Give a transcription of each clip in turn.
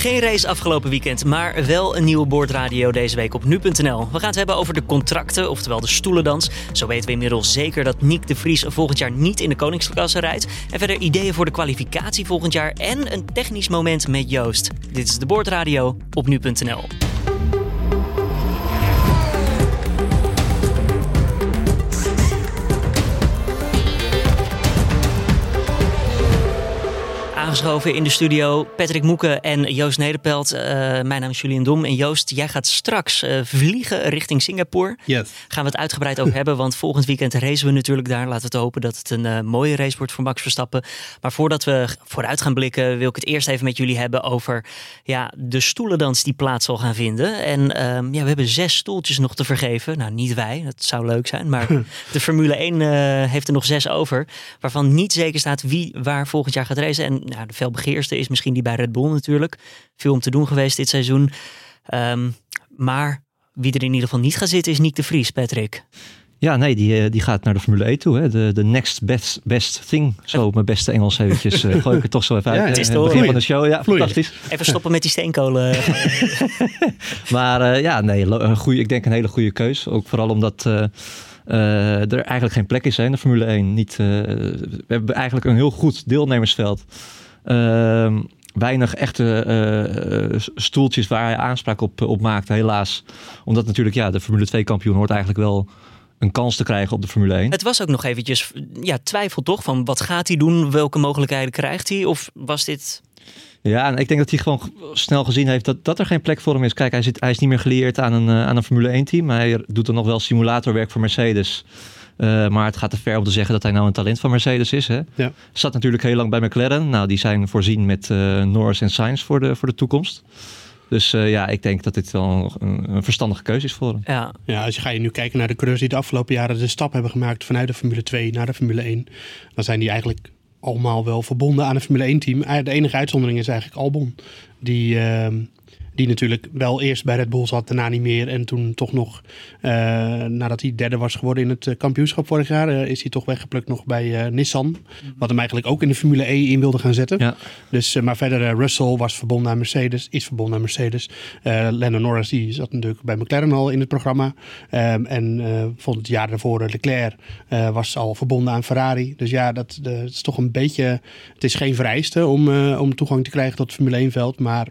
Geen race afgelopen weekend, maar wel een nieuwe boordradio deze week op nu.nl. We gaan het hebben over de contracten, oftewel de stoelendans. Zo weten we inmiddels zeker dat Nick de Vries volgend jaar niet in de koningsklasse rijdt. En verder ideeën voor de kwalificatie volgend jaar en een technisch moment met Joost. Dit is de boordradio op nu.nl. aangeschoven in de studio Patrick Moeken en Joost Nederpelt. Uh, mijn naam is Julian Dom. En Joost, jij gaat straks uh, vliegen richting Singapore. Yes. Gaan we het uitgebreid over hebben, want volgend weekend racen we natuurlijk daar. Laten we het hopen dat het een uh, mooie race wordt voor Max Verstappen. Maar voordat we vooruit gaan blikken, wil ik het eerst even met jullie hebben over ja, de stoelendans die plaats zal gaan vinden. En ehm, ja, we hebben zes stoeltjes nog te vergeven. Nou, niet wij, dat zou leuk zijn. Maar de Formule 1 heeft er nog zes over. Waarvan niet zeker staat wie waar volgend jaar gaat racen. En nou, de felbegeerste is misschien die bij Red Bull natuurlijk. Veel om te doen geweest dit seizoen. Um, maar wie er in ieder geval niet gaat zitten is Nick de Vries, Patrick. Ja, nee, die, die gaat naar de Formule 1 toe. Hè. De, de next best, best thing. Zo op mijn beste Engels eventjes. Uh, gooi ik het toch zo even uit. Ja, het is het begin van de show. Ja, fantastisch. Even stoppen met die steenkolen. maar uh, ja, nee, een goeie, ik denk een hele goede keus. Ook vooral omdat... Uh, uh, er eigenlijk geen plek is hè, in de Formule 1. Niet, uh, we hebben eigenlijk een heel goed deelnemersveld. Uh, weinig echte uh, stoeltjes waar hij aanspraak op, op maakte, helaas. Omdat natuurlijk ja, de Formule 2 kampioen hoort eigenlijk wel een kans te krijgen op de Formule 1. Het was ook nog eventjes ja, twijfel toch? Van wat gaat hij doen? Welke mogelijkheden krijgt hij? Of was dit... Ja, en ik denk dat hij gewoon snel gezien heeft dat, dat er geen plek voor hem is. Kijk, hij, zit, hij is niet meer gelieerd aan een, uh, aan een Formule 1 team. Hij doet er nog wel simulatorwerk voor Mercedes. Uh, maar het gaat te ver om te zeggen dat hij nou een talent van Mercedes is. Hè? Ja. Zat natuurlijk heel lang bij McLaren. Nou, die zijn voorzien met uh, Norris en Sainz voor de, voor de toekomst. Dus uh, ja, ik denk dat dit wel een, een, verstandige keuze is voor hem. Ja. ja, als je ga je nu kijken naar de coureurs die de afgelopen jaren de stap hebben gemaakt vanuit de Formule 2 naar de Formule 1, dan zijn die eigenlijk allemaal wel verbonden aan een Formule 1 team. De enige uitzondering is eigenlijk Albon. Die, uh, die natuurlijk wel eerst bij Red Bull zat, daarna niet meer. En toen toch nog, uh, nadat hij derde was geworden in het uh, kampioenschap vorig jaar, uh, is hij toch weggeplukt nog bij Nissan. Wat hem eigenlijk ook in de Formule E in wilde gaan zetten. Ja. Dus, maar verder, Russell was verbonden aan Mercedes, is verbonden aan Mercedes. Lennon Norris die zat natuurlijk bij McLaren al in het programma. Um, en vond het jaar daarvoor Leclerc was al verbonden aan Ferrari. Dus ja, dat, de, het is toch een beetje, het is geen vereiste om, om toegang te krijgen tot het Formule 1 veld, maar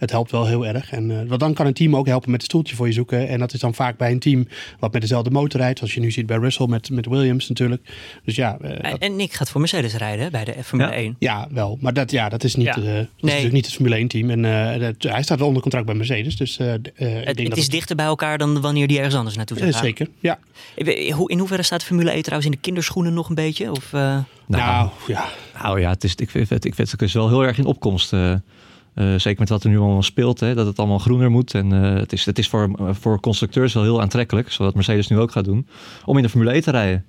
het helpt wel heel erg. En uh, want dan kan een team ook helpen met een stoeltje voor je zoeken. En dat is dan vaak bij een team wat met dezelfde motor rijdt. Zoals je nu ziet bij Russell met, met Williams natuurlijk. Dus ja, uh, en, en Nick gaat voor Mercedes rijden bij de Formule ja. 1. Ja, wel. Maar dat, ja, dat is niet, Ja. uh, dat Nee. is natuurlijk niet het Formule 1 team. En uh, dat, hij staat wel onder contract bij Mercedes. Dus uh, ik Het, denk het dat is dichter bij elkaar dan wanneer die ergens anders naartoe zou Eh, gaan. zeker, ja. Hoe- In hoeverre staat Formule 1 trouwens in de kinderschoenen nog een beetje? Of, eh, Nou, ja. Nou ja, het is, ik vind het, ik vind het is wel heel erg in opkomst. eh, eh, zeker met wat er nu allemaal speelt, hè, dat het allemaal groener moet. En eh, het is, het is voor, voor constructeurs wel heel aantrekkelijk, zoals Mercedes nu ook gaat doen, om in de Formule 1 te rijden.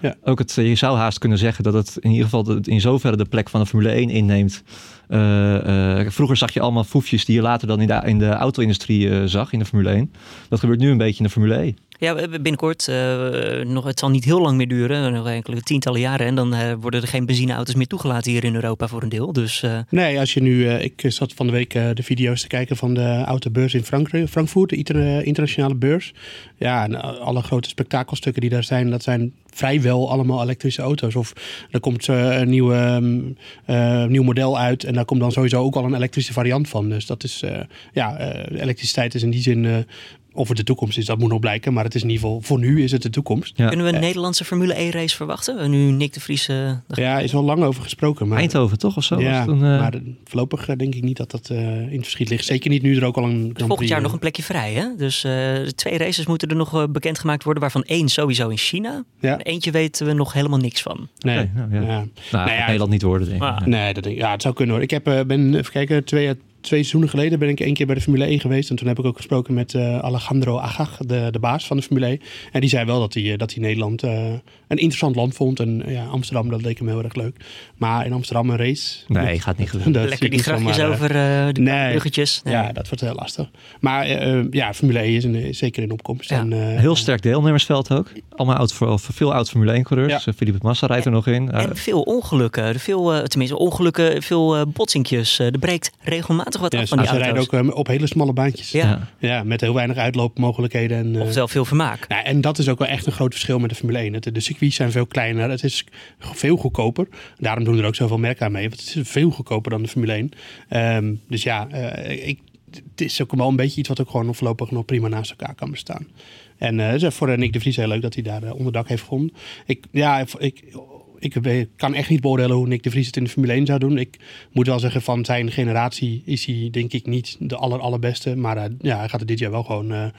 ja. Ook het, je zou haast kunnen zeggen dat het in ieder geval de- in zoverre de plek van de Formule 1 inneemt. Eh, eh, vroeger zag je allemaal foefjes die je later dan in de, in de auto-industrie eh, zag, in de Formule 1. Dat gebeurt nu een beetje in de Formule 1. Ja, binnenkort, eh, nog, het zal niet heel lang meer duren, nog enkele tientallen jaren. En dan eh, worden er geen benzineauto's meer toegelaten hier in Europa voor een deel. Dus eh, Nee, als je nu... eh, ik zat van de week eh, de video's te kijken van de autobeurs in Frankfurt. De inter- eh, internationale beurs. Ja, en eh, alle grote spektakelstukken die daar zijn, dat zijn vrijwel allemaal elektrische auto's. Of er komt eh, een nieuwe, eh, nieuw model uit en daar komt dan sowieso ook al een elektrische variant van. Dus dat is, eh, ja, eh, elektriciteit is in die zin... eh, of het de toekomst is, dat moet nog blijken. Maar het is in ieder geval, voor nu is het de toekomst. Ja. kunnen we een Nederlandse Formule 1 race verwachten? Nu Nick de Vries... eh, Ja, is al lang over gesproken. Maar, Eindhoven toch of zo? Ja, het toen, eh, maar eh, voorlopig eh, denk ik niet dat dat eh, in het verschiet ligt. Zeker niet nu er ook al een Grand Dus volgend jaar eh, nog een plekje vrij, hè? Dus eh, de twee races moeten er nog eh, bekendgemaakt worden, waarvan één sowieso in China. Ja. En eentje weten we nog helemaal niks van. Nee, nou ja. ja. Nou, Nou Nederland niet worden, denk ik. Maar- Nee, dat denk ik, ja, het zou kunnen hoor. Ik heb, eh, ben, even kijken, twee jaar twee seizoenen geleden ben ik één keer bij de Formule 1 geweest. En toen heb ik ook gesproken met uh, Alejandro Agag, de, de baas van de Formule 1. En die zei wel dat hij, dat hij Nederland een interessant land vond. En ja, Amsterdam, dat leek hem heel erg leuk. Maar in Amsterdam een race... Nee, gaat niet gebeuren. Lekker die grachtjes over de nee, bruggetjes. Nee. Ja, dat wordt heel lastig. Maar ja, Formule 1 is, een, zeker in opkomst. Ja. En, heel sterk deelnemersveld ook. Allemaal oud, veel oud Formule 1 coureurs. Ja. Philippe Massa rijdt er nog in. En veel ongelukken. Veel, tenminste ongelukken, veel botsinkjes. er breekt regelmatig wat af van die auto's. Ze rijden ook op hele smalle baantjes. Ja. ja. met heel weinig uitloopmogelijkheden. En, of zelf veel vermaak. Ja, en dat is ook wel echt een groot verschil met de Formule 1. De, de circuits zijn veel kleiner. Het is veel goedkoper. Daarom doen er ook zoveel merken aan mee. Want het is veel goedkoper dan de Formule 1. Um, dus ja, uh, ik, het is ook wel een beetje iets wat ook gewoon voorlopig nog prima naast elkaar kan bestaan. En uh, voor Nick de Vries heel leuk dat hij daar onderdak heeft gevonden. Ik, ja, ik, ik kan echt niet beoordelen hoe Nick de Vries het in de Formule 1 zou doen. Ik moet wel zeggen, van zijn generatie is hij denk ik niet de aller, allerbeste. Maar uh, ja, hij gaat het dit jaar wel gewoon uh, uh,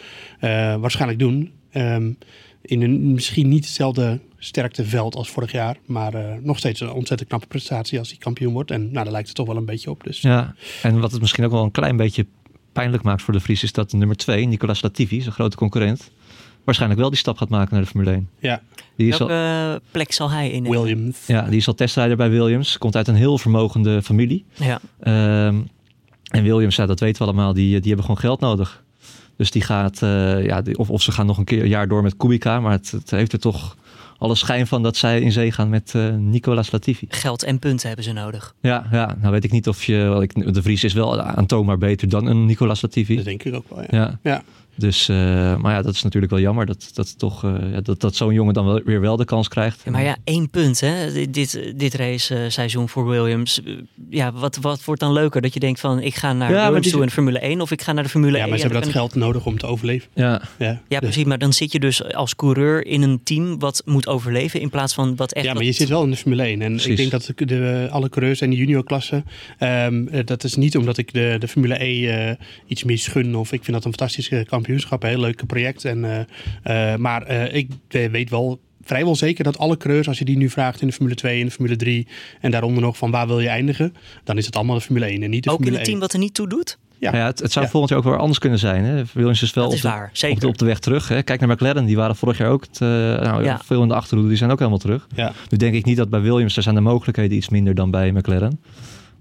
waarschijnlijk doen. Um, in een misschien niet hetzelfde sterkteveld als vorig jaar. Maar nog steeds een ontzettend knappe prestatie als hij kampioen wordt. En nou, daar lijkt het toch wel een beetje op. Dus. Ja, en wat het misschien ook wel een klein beetje pijnlijk maakt voor de Vries... is dat nummer 2, Nicolas Latifi, zijn grote concurrent waarschijnlijk wel die stap gaat maken naar de Formule 1. Ja. Die is Welke al, plek zal hij in? Williams. Ja, die is al testrijder bij Williams. Komt uit een heel vermogende familie. Ja. Um, en Williams, ja, dat weten we allemaal, die, die hebben gewoon geld nodig. Dus die gaat, uh, ja, die, of, of ze gaan nog een keer een jaar door met Kubica. Maar het, het heeft er toch alle schijn van dat zij in zee gaan met uh, Nicolas Latifi. Geld en punten hebben ze nodig. Ja, ja nou weet ik niet of je... Wel, ik, de Vries is wel aantoonbaar beter dan een Nicolas Latifi. Dat denk ik ook wel, ja. ja. ja. Dus, uh, maar ja, dat is natuurlijk wel jammer dat, dat, toch, uh, ja, dat, dat zo'n jongen dan wel, weer wel de kans krijgt. Ja, maar ja, één punt hè, dit, dit race seizoen voor Williams. Ja, wat, wat wordt dan leuker? Dat je denkt van ik ga naar ja, Williams toe in Formule 1 of ik ga naar de Formule 1. Ja, maar ze hebben dat geld nodig om te overleven. Ja, ja, ja precies. Maar dan zit je dus als coureur in een team wat moet overleven in plaats van wat echt... Ja, maar je zit wel in de Formule 1. En precies. ik denk dat de, de, alle coureurs en de juniorklasse, um, dat is niet omdat ik de, de Formule 1 uh, iets misgun of ik vind dat een fantastische kampioenschap, een heel leuk project. En, uh, uh, maar uh, ik weet wel vrijwel zeker dat alle coureurs, als je die nu vraagt in de Formule 2 en de Formule 3 en daaronder nog van waar wil je eindigen, dan is het allemaal de Formule 1 en niet de ook Formule in een team 1. wat er niet toe doet? Ja, ja het, het, zou ja. volgend jaar ook wel anders kunnen zijn. Hè? Williams is wel is op, de, waar, op, de, op, de, weg terug. Hè? Kijk naar McLaren, die waren vorig jaar ook het, uh, nou, ja. veel in de achterhoede. Die zijn ook helemaal terug. Ja. Nu denk ik niet dat bij Williams, daar zijn de mogelijkheden iets minder dan bij McLaren.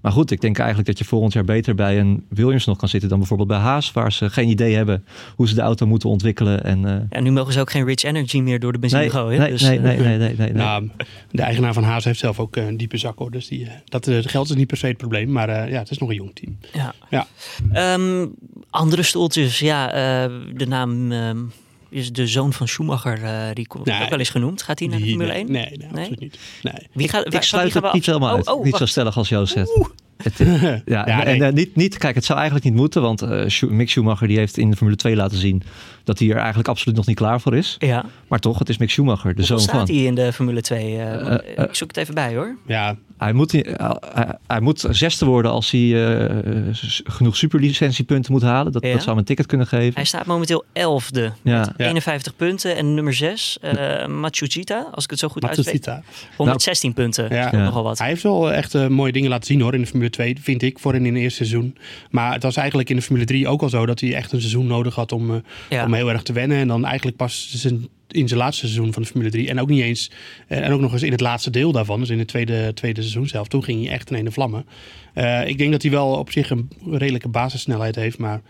Maar goed, ik denk eigenlijk dat je volgend jaar beter bij een Williams nog kan zitten dan bijvoorbeeld bij Haas, waar ze geen idee hebben hoe ze de auto moeten ontwikkelen. En, uh... ja, nu mogen ze ook geen Rich Energy meer door de benzine nee, gooien. Nee, dus, nee, nee, nee, nee, nee, nou, de eigenaar van Haas heeft zelf ook een diepe zak hoor. Dus die, dat geld is niet per se het probleem, maar uh, ja, het is nog een jong team. Ja. ja. Um, andere stoeltjes, ja, de naam. Um, is de zoon van Schumacher, uh, die wordt nee, ook wel eens genoemd. Gaat hij naar de Formule nee, 1? Nee, nee, absoluut niet. Nee. Wie gaat, ik sluit het niet helemaal uit. Oh, niet zo stellig als Joost zegt. Het, ja, Ja, en nee. uh, niet, niet, kijk, het zou eigenlijk niet moeten, want uh, Schu- Mick Schumacher die heeft in de Formule 2 laten zien dat hij er eigenlijk absoluut nog niet klaar voor is. Ja. Maar toch, het is Mick Schumacher, de Hoeveel zoon staat van. hij in de Formule 2? Uh, Eh, eh, ik zoek het even bij hoor. Ja, Hij moet, hij, hij, hij moet zesde worden als hij uh, genoeg superlicentiepunten moet halen. Dat, Ja. dat zou hem een ticket kunnen geven. Hij staat momenteel 11e Ja. met Ja. 51 punten. En nummer 6, uh, Matsushita, als ik het zo goed uitspreek, Matsushita. 116 punten. Ja. Nogal wat. Hij heeft wel echt eh, mooie dingen laten zien hoor in de Formule 2, vind ik, voor in het eerste seizoen. Maar het was eigenlijk in de Formule 3 ook al zo dat hij echt een seizoen nodig had om, eh, Ja. Heel erg te wennen. En dan eigenlijk pas zijn, in zijn laatste seizoen van de Formule 3. En ook niet eens, eh, en ook nog eens in het laatste deel daarvan, dus in het tweede, tweede seizoen zelf. Toen ging hij echt in een vlammen. Eh, ik denk dat hij wel op zich een redelijke basissnelheid heeft, maar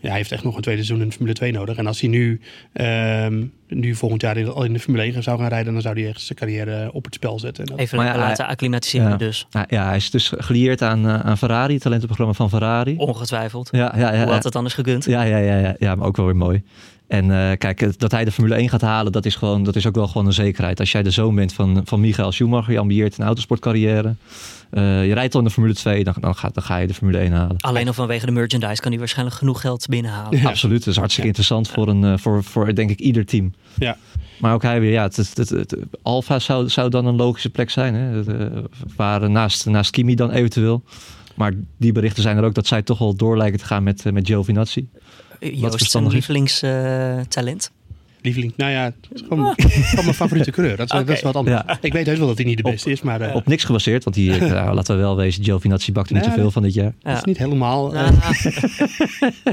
ja, hij heeft echt nog een tweede seizoen in de Formule 2 nodig. En als hij nu, ehm, nu volgend jaar in, al in de Formule 1 zou gaan rijden, dan zou hij echt zijn carrière op het spel zetten. En dat- Even Maar ja, laten acclimatiseren ja. dus. Ja, ja, hij is dus gelieerd aan, eh, aan Ferrari, het talentenprogramma van Ferrari. Ongetwijfeld. Ja, ja, ja, Hoe had het anders gekund? Ja, ja, ja, ja, ja, maar ook wel weer mooi. En eh, kijk, dat hij de Formule 1 gaat halen, dat is, gewoon, dat is ook wel gewoon een zekerheid. Als jij de zoon bent van, van Michael Schumacher, je ambieert een autosportcarrière. eh, je rijdt al in de Formule 2, dan, dan, ga, dan ga je de Formule 1 halen. Alleen al vanwege de merchandise kan hij waarschijnlijk genoeg geld binnenhalen. Ja. Absoluut, dat is hartstikke interessant voor, een, eh, voor, voor denk ik ieder team. Ja. Maar ook hij weer, ja, het, het, het, het- Alfa zou, zou dan een logische plek zijn. Hè? Waar naast, naast Kimi dan eventueel. Maar die berichten zijn er ook dat zij toch wel door lijken te gaan met, met Giovinazzi. Joost, zijn lievelingstalent. Lieveling, nou ja, het is gewoon, gewoon mijn favoriete coureur. Dat is, dat is wat anders. Ja. Ik weet heus wel dat hij niet de beste is, maar eh, Op niks gebaseerd, want die, eh, nou, laten we wel wezen, Giovinazzi bakte niet Nee, zoveel van dit jaar. dat is niet helemaal... eh, Ah,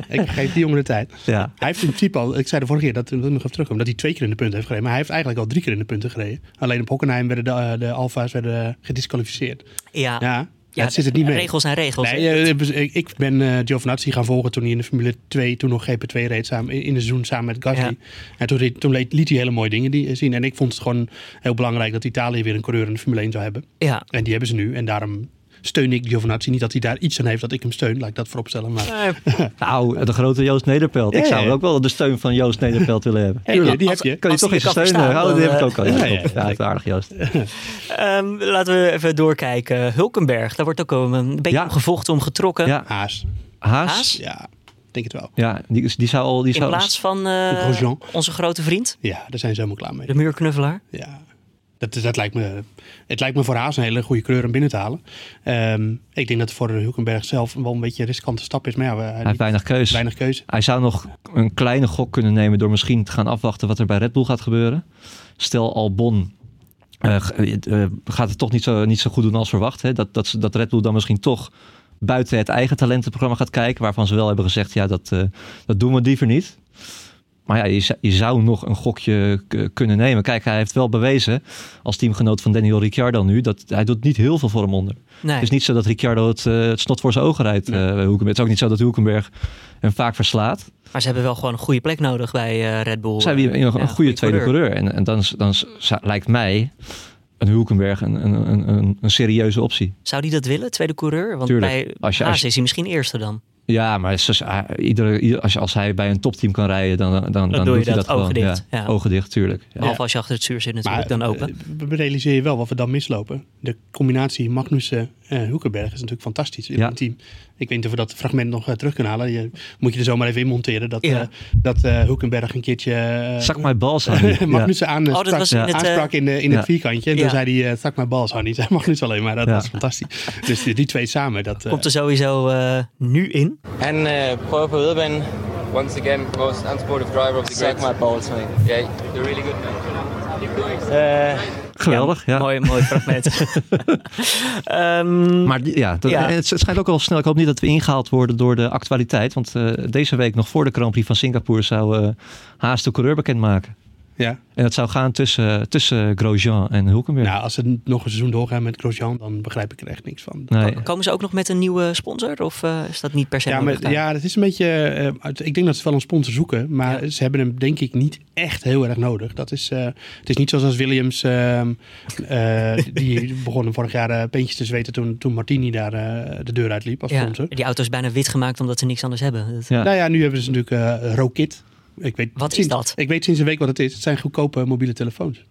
ik geef die jongen de tijd. Ja, Hij heeft in principe al, ik zei de vorige keer, dat we nog even terugkomen, dat hij twee keer in de punten heeft gereden. Maar hij heeft eigenlijk al drie keer in de punten gereden. Alleen op Hockenheim werden de, de Alfa's werden gedisqualificeerd. ja, Ja, ja, het zit het niet mee. regels zijn regels. Nee, eh, ik- ik ben eh Giovinazzi gaan volgen toen hij in de Formule 2, toen nog GP2 reed, samen, in het seizoen samen met Gasly. Ja. En toen, liet liet hij hele mooie dingen die, zien. En ik vond het gewoon heel belangrijk dat Italië weer een coureur in de Formule 1 zou hebben. ja. En die hebben ze nu. En daarom steun ik Giovinazzi. Niet dat hij daar iets aan heeft dat ik hem steun, laat ik dat vooropstellen. Maar Eh, nou, de grote Joost Nederpelt. Ik zou ja. ook wel de steun van Joost Nederpelt willen hebben. Tuurlijk, die als- heb je. Kan je toch eens steunen? verstaan, Oh, die heb ik ook al. Ja, aardig Joost. Ehm, laten we even doorkijken. Hulkenberg, daar wordt ook een beetje Ja. om gevochten, om getrokken. Ja, Haas. Haas. Haas? Ja, ik denk het wel. Ja, die, die zou al... Die In zou, plaats van eh, onze grote vriend, Ja, daar zijn ze helemaal klaar mee. de muurknuffelaar. Ja, dat, dat lijkt me, het lijkt me voor Haas een hele goede kleur om binnen te halen. Ehm, ik denk dat het voor Hulkenberg zelf wel een beetje een riskante stap is. Maar ja, Hij heeft weinig keuze. weinig keuze. Hij zou nog een kleine gok kunnen nemen door misschien te gaan afwachten wat er bij Red Bull gaat gebeuren. Stel Albon eh, gaat het toch niet zo, niet zo goed doen als verwacht. Hè? Dat, dat, dat Red Bull dan misschien toch buiten het eigen talentenprogramma gaat kijken. Waarvan ze wel hebben gezegd, ja, dat, dat doen we liever niet. Maar ja, je, zou- je zou nog een gokje kunnen nemen. Kijk, hij heeft wel bewezen als teamgenoot van Daniel Ricciardo nu... dat hij doet niet heel veel voor hem onder. Nee. Het is niet zo dat Ricciardo het, eh, het snot voor zijn ogen rijdt. Nee. eh. Het is ook niet zo dat Hulkenberg hem vaak verslaat. Maar ze hebben wel gewoon een goede plek nodig bij eh, Red Bull. Zijn we Eh, een, een goede tweede coureur. En, en dan, dan lijkt mij een Hulkenberg een, een, een, een, serieuze optie. Zou die dat willen, tweede coureur? Want Tuurlijk. bij Als je- Haas als je- is hij misschien eerste dan. Ja, maar is- ah, iedere, ieder- als, hij bij een topteam kan rijden, dan, dan, dan, doe je doet hij dat dat gewoon. ogen dicht, Ja, ja. Ogen dicht, tuurlijk. Ja. Behalve als je achter het stuur zit natuurlijk Maar dan open. eh, we realiseer je wel wat we dan mislopen. De combinatie Magnussen en Hulkenberg is natuurlijk fantastisch in Ja. een team. Ik weet niet of we dat fragment nog eh, terug kunnen halen. Je, moet je er zomaar even in monteren. Dat, Ja. eh, dat eh, Hulkenberg een keertje uh, Zak balls, Hanny. ja. Magnussen aan, Oh, dat was in het, eh, aansprak in, in ja. het vierkantje. En Ja. toen zei hij, uh, zak my balls, Hanny. Zei Magnussen alleen maar. Dat Ja. was fantastisch. Dus die, die twee samen. Dat, eh, Komt er sowieso eh, nu in. En på udebane. Once again, most unsportive driver of the Suck grid. my balls, mate. Yeah, you're really good, man. Uh, Geweldig, ja. Mooi, mooi fragment. Ehm, Maar ja, dat, Ja. Het, het schijnt ook wel snel. Ik hoop niet dat we ingehaald worden door de actualiteit. Want eh, deze week, nog voor de Grand Prix van Singapore, zou eh Haas de coureur bekendmaken. Ja. En dat zou gaan tussen, tussen Grosjean en Hulkenberg. Nou, als ze nog een seizoen doorgaan met Grosjean, dan begrijp ik er echt niks van. nee. Komen ze ook nog met een nieuwe sponsor? Of eh, is dat niet per se Ja, nodig? maar, ja, dat is een beetje. eh, uit- ik denk dat ze wel een sponsor zoeken, maar Ja. ze hebben hem denk ik niet echt heel erg nodig. Dat is, eh, het is niet zoals als Williams, ehm, eh, die begonnen vorig jaar peentjes te zweten toen, toen Martini daar de deur uitliep als Ja, sponsor. die auto is bijna wit gemaakt omdat ze niks anders hebben. Dat- Ja. Nou ja, nu hebben ze natuurlijk eh Rokit. Ik weet, Wat is dat? Ik weet sinds een week wat het is. Het zijn goedkope mobiele telefoons.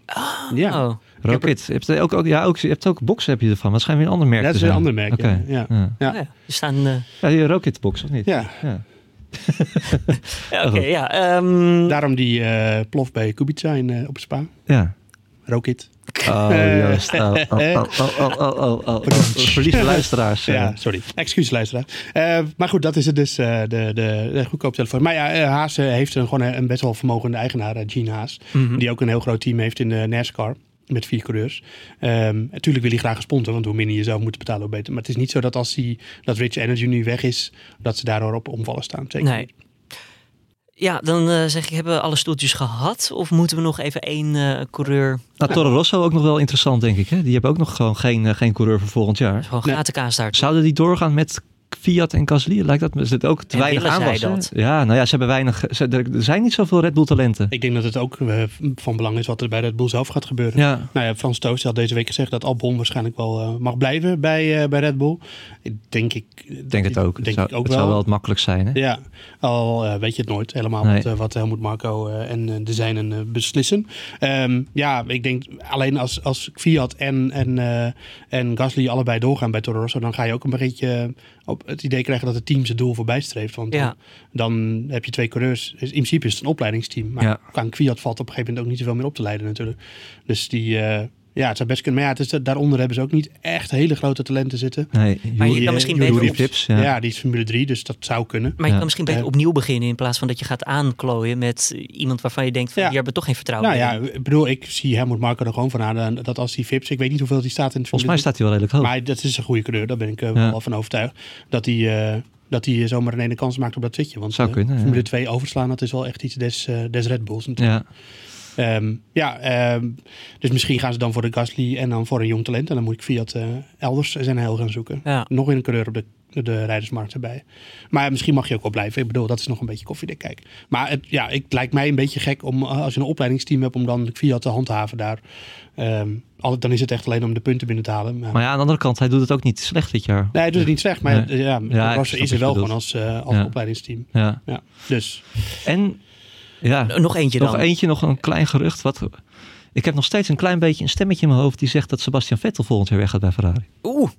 ja. Oh, Rocket. Je hebt ook, ook, ja, ook, je hebt ook boxen heb je ervan. Maar schijnt weer een ander merk dat te is een zijn. ander merk. Ja. Ja. Ja. ja. Er staan... eh, Ja, die Rocket box of niet? Ja. Ja. ja, Oké, ja. ehm, Daarom die eh, plof bij Kubica in, eh, op Spa. ja. Rokit. Oh, Eh, juist. Oh, oh, oh, oh, oh, oh, oh, oh. Luisteraars. eh. Ja, sorry. Excuus luisteraar. Eh, maar goed, dat is het dus, eh, de, de, de goedkoop telefoon. Maar ja, eh, Haas eh, heeft een, gewoon een, een best wel vermogende eigenaar, eh, Gene Haas. mhm. Die ook een heel groot team heeft in de NASCAR. Met vier coureurs. Ehm, natuurlijk wil hij graag een sponsor, want hoe minder je zelf moet betalen, hoe beter. Maar het is niet zo dat als die, dat Rich Energy nu weg is, dat ze daardoor op omvallen staan. Zeker Nee. Ja, dan eh, zeg ik, hebben we alle stoeltjes gehad? Of moeten we nog even één eh, coureur... Nou, Toro Rosso ook nog wel interessant, denk ik. Hè? Die hebben ook nog gewoon geen, eh, geen coureur voor volgend jaar. Gewoon Nee. gaten kaasstaart. Zouden die doorgaan met Fiat en Gasly? Lijkt dat is het ook te En weinig hè? dat? Ja, nou ja, ze hebben weinig. Ze, er zijn niet zoveel Red Bull talenten. Ik denk dat het ook eh, van belang is wat er bij Red Bull zelf gaat gebeuren. Ja, Nou ja, Frans Toos had deze week gezegd dat Albon waarschijnlijk wel eh, mag blijven bij, eh, bij Red Bull. Ik denk ik. ik denk het ook. Denk het zou, ik ook het wel. zou wel het makkelijk zijn. Hè? Ja, al weet je het nooit helemaal Nee. wat, wat Helmoet Marco en de zijnen beslissen. Ehm, ja, ik denk alleen als, als Fiat en, en, eh, en Gasly allebei doorgaan bij Toro Rosso, dan ga je ook een beetje op het idee krijgen dat het team zijn doel voorbij streeft. Want Ja. dan, dan heb je twee coureurs. In principe is het een opleidingsteam. Maar Ja. aan Fiat valt op een gegeven moment ook niet zoveel meer op te leiden natuurlijk. Dus die, eh, Ja, het zou best kunnen. Maar ja, het is, daaronder hebben ze ook niet echt hele grote talenten zitten. Nee, Maar je kan misschien Juri beter op- Ja. ja. die is Formule 3, dus dat zou kunnen. Maar je Ja. kan misschien beter opnieuw beginnen in plaats van dat je gaat aanklooien met iemand waarvan je denkt van Ja. hier hebben toch geen vertrouwen Nou ja, ik bedoel, ik zie Helmut Marko er gewoon van aan eh, dat als die Vips, ik weet niet hoeveel die staat in het Volgens mij staat hij wel redelijk hoog. Maar dat is een goede coureur, daar ben ik eh, Ja. wel van overtuigd. Dat hij, eh, dat hij zomaar een ene kans maakt op dat zitje. Want Zou eh, kunnen, ja. Formule 2 overslaan, dat is wel echt iets des, eh, des Red Bulls natuurlijk. ja. Ehm, ja, ehm, dus misschien gaan ze dan voor de Gasly en dan voor een jong talent. En dan moet ik Fiat eh, elders zijn heil gaan zoeken. Ja. Nog in een coureur op de, de rijdersmarkt erbij. Maar misschien mag je ook wel blijven. Ik bedoel, dat is nog een beetje koffiedik kijk. Maar het, ja, het lijkt mij een beetje gek om eh, als je een opleidingsteam hebt om dan Fiat te handhaven daar. Ehm, dan is het echt alleen om de punten binnen te halen. Maar, Maar ja, aan de andere kant, hij doet het ook niet slecht dit jaar. nee, hij doet het niet slecht. Maar Nee. ja, Ja, snap is er wel gewoon als, eh, als Ja. opleidingsteam. Ja. Ja, dus En ja, Nog eentje nog dan. eentje, nog een klein gerucht. Wat, ik heb nog steeds een klein beetje een stemmetje in mijn hoofd die zegt dat Sebastian Vettel volgend jaar weggaat bij Ferrari. Oeh,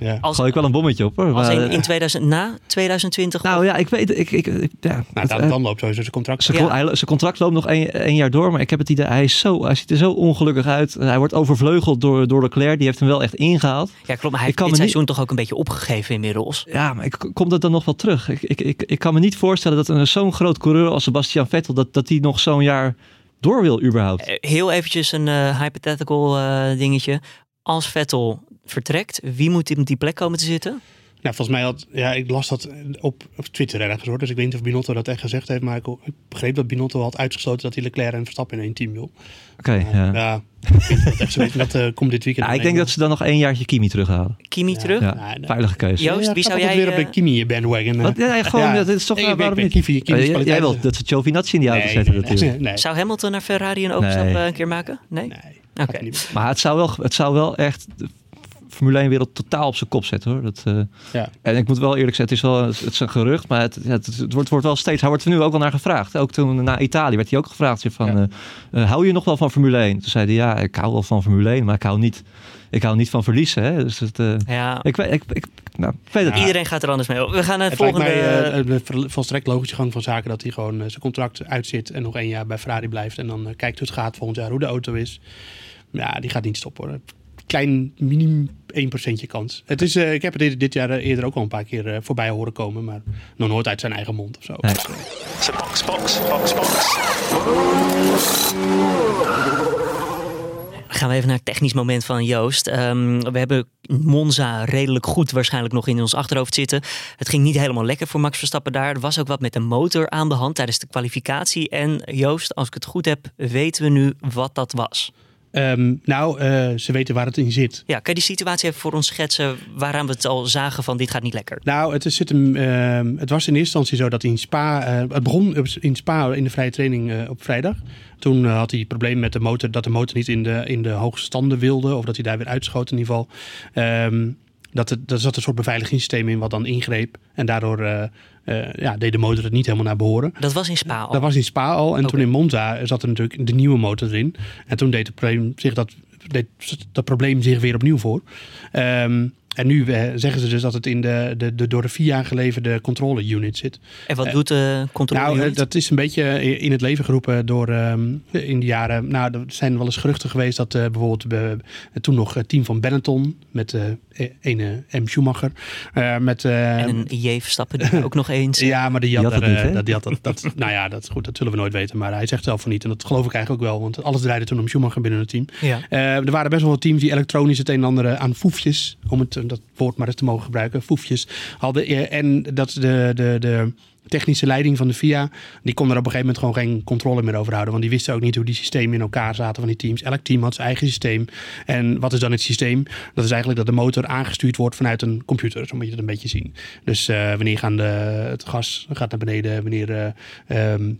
ja. als, Gooi ik wel een bommetje op hoor. als Maar, in, in 2000, na 2020 nou ja, ik weet, ik, ik, ik- ja, Nou, dan, het- dan loopt sowieso zijn contract. Zijn, Ja. con- hij- zijn contract loopt nog één, jaar door, maar ik heb het idee, hij, is zo, hij ziet er zo ongelukkig uit. Hij wordt overvleugeld door, door Leclerc, die heeft hem wel echt ingehaald. Ja, klopt. Maar hij Ik heeft kan dit me niet- seizoen toch ook een beetje opgegeven inmiddels. Ja, maar ik, komt dat dan nog wel terug? Ik, ik, ik, ik kan me niet voorstellen dat een zo'n groot coureur als Sebastian Vettel, dat, dat die nog zo'n jaar door wil überhaupt. Eh, Heel eventjes een eh, hypothetical eh, dingetje. Als Vettel vertrekt, wie moet in die plek komen te zitten? Nou, volgens mij had, ja, ik las dat op, op Twitter ergens hoor. Dus ik weet niet of Binotto dat echt gezegd heeft. Maar ik, ik begreep dat Binotto had uitgesloten dat hij Leclerc en Verstappen in één team wil. Oké, Ja, ja. ja ik weet niet of dat echt zo maar Dat eh, komt dit weekend. Ja, ik denk dat ze dan nog één jaartje Kimi terughalen. Kimi terug? Ja, nee. veilige keuze. Joost, Ja, wie zou jij... weer op eh, de Kimi bandwagon? eh. Wat, ja, gewoon, Ja. dat is toch Ik- waarom ik- niet? Kimi- Eh, jij- jij kwaliteiten. wil dat ze Giovinazzi in die auto Nee, zetten nee, natuurlijk. nee, nee. Zou Hamilton naar Ferrari een overstap Nee. eh, een keer maken? Nee? Nee, niet. Maar het zou wel, het zou wel echt Formule 1 wereld totaal op zijn kop zetten hoor. Dat, eh, Ja. En ik moet wel eerlijk zeggen, het is wel het is een gerucht, maar het, ja, het, het wordt, wordt wel steeds, hij wordt er nu ook wel naar gevraagd. Ook toen na Italië werd hij ook gevraagd van, Ja. eh, eh, hou je nog wel van Formule 1? Toen zei hij, ja, ik hou wel van Formule 1, maar ik hou niet, ik hou niet van verliezen. Hè? Dus het, eh, Ja. ik, weet, ik, ik, nou, ik weet het. Iedereen gaat er anders mee. We gaan naar het, Het lijkt volgende... mij eh, vol- volstrekt logische gang van zaken dat hij gewoon zijn contract uitzit en nog één jaar bij Ferrari blijft. En dan kijkt hoe het gaat volgend jaar, hoe de auto is. Ja, die gaat niet stoppen hoor. Klein, minimum 1% kans. Het is, eh, ik heb het dit, dit jaar eh, eerder ook al een paar keer eh, voorbij horen komen, maar nog nooit uit zijn eigen mond of zo. Nee. Box, box, box. gaan we even naar het technisch moment van Joost. Ehm, we hebben Monza redelijk goed waarschijnlijk nog in ons achterhoofd zitten. Het ging niet helemaal lekker voor Max Verstappen daar. Er was ook wat met de motor aan de hand tijdens de kwalificatie. En Joost, als ik het goed heb, weten we nu wat dat was. Ehm, nou, eh, ze weten waar het in zit. Ja, kan je die situatie even voor ons schetsen waaraan we het al zagen van dit gaat niet lekker? Nou, het, is, zit hem, ehm, het was in eerste instantie zo dat in Spa... eh, het begon in Spa in de vrije training eh, op vrijdag. Toen had hij problemen met de motor, dat de motor niet in de, in de hoogste standen wilde. Of dat hij daar weer uitschoot in ieder geval. Ehm, dat het, er zat een soort beveiligingssysteem in wat dan ingreep. En daardoor eh, eh, ja, deed de motor het niet helemaal naar behoren. Dat was in Spa al. Dat was in Spa al. En toen in Monza zat er natuurlijk de nieuwe motor erin. En toen deed, het probleem zich dat, deed dat probleem zich weer opnieuw voor. Ehm, en nu eh, zeggen ze dus dat het in de, de, de door de FIA geleverde controle unit zit. En wat doet de controle? Nou, unit? dat is een beetje in het leven geroepen door ehm, in de jaren. Nou, er zijn wel eens geruchten geweest dat bijvoorbeeld toen nog het team van Benetton met ene M. Schumacher. eh, met, eh, en een IJ Verstappen die ook nog eens. ja, maar die had, Die had het niet, eh, hè? dat, die had dat, dat, nou ja, dat, is goed, dat zullen we nooit weten. Maar hij zegt zelf van niet. En dat geloof ik eigenlijk ook wel. Want alles draaide toen om Schumacher binnen het team. Ja. Eh, er waren best wel wat teams die elektronisch het een en ander aan foefjes, om het, eh, dat woord maar eens te mogen gebruiken, foefjes hadden. Eh, en dat de, de, de technische leiding van de FIA, die kon er op een gegeven moment gewoon geen controle meer over houden. Want die wisten ook niet hoe die systemen in elkaar zaten van die teams. Elk team had zijn eigen systeem. En wat is dan het systeem? Dat is eigenlijk dat de motor aangestuurd wordt vanuit een computer. Zo moet je het een beetje zien. Dus eh, wanneer gaan de, het gas gaat naar beneden, wanneer... ehm,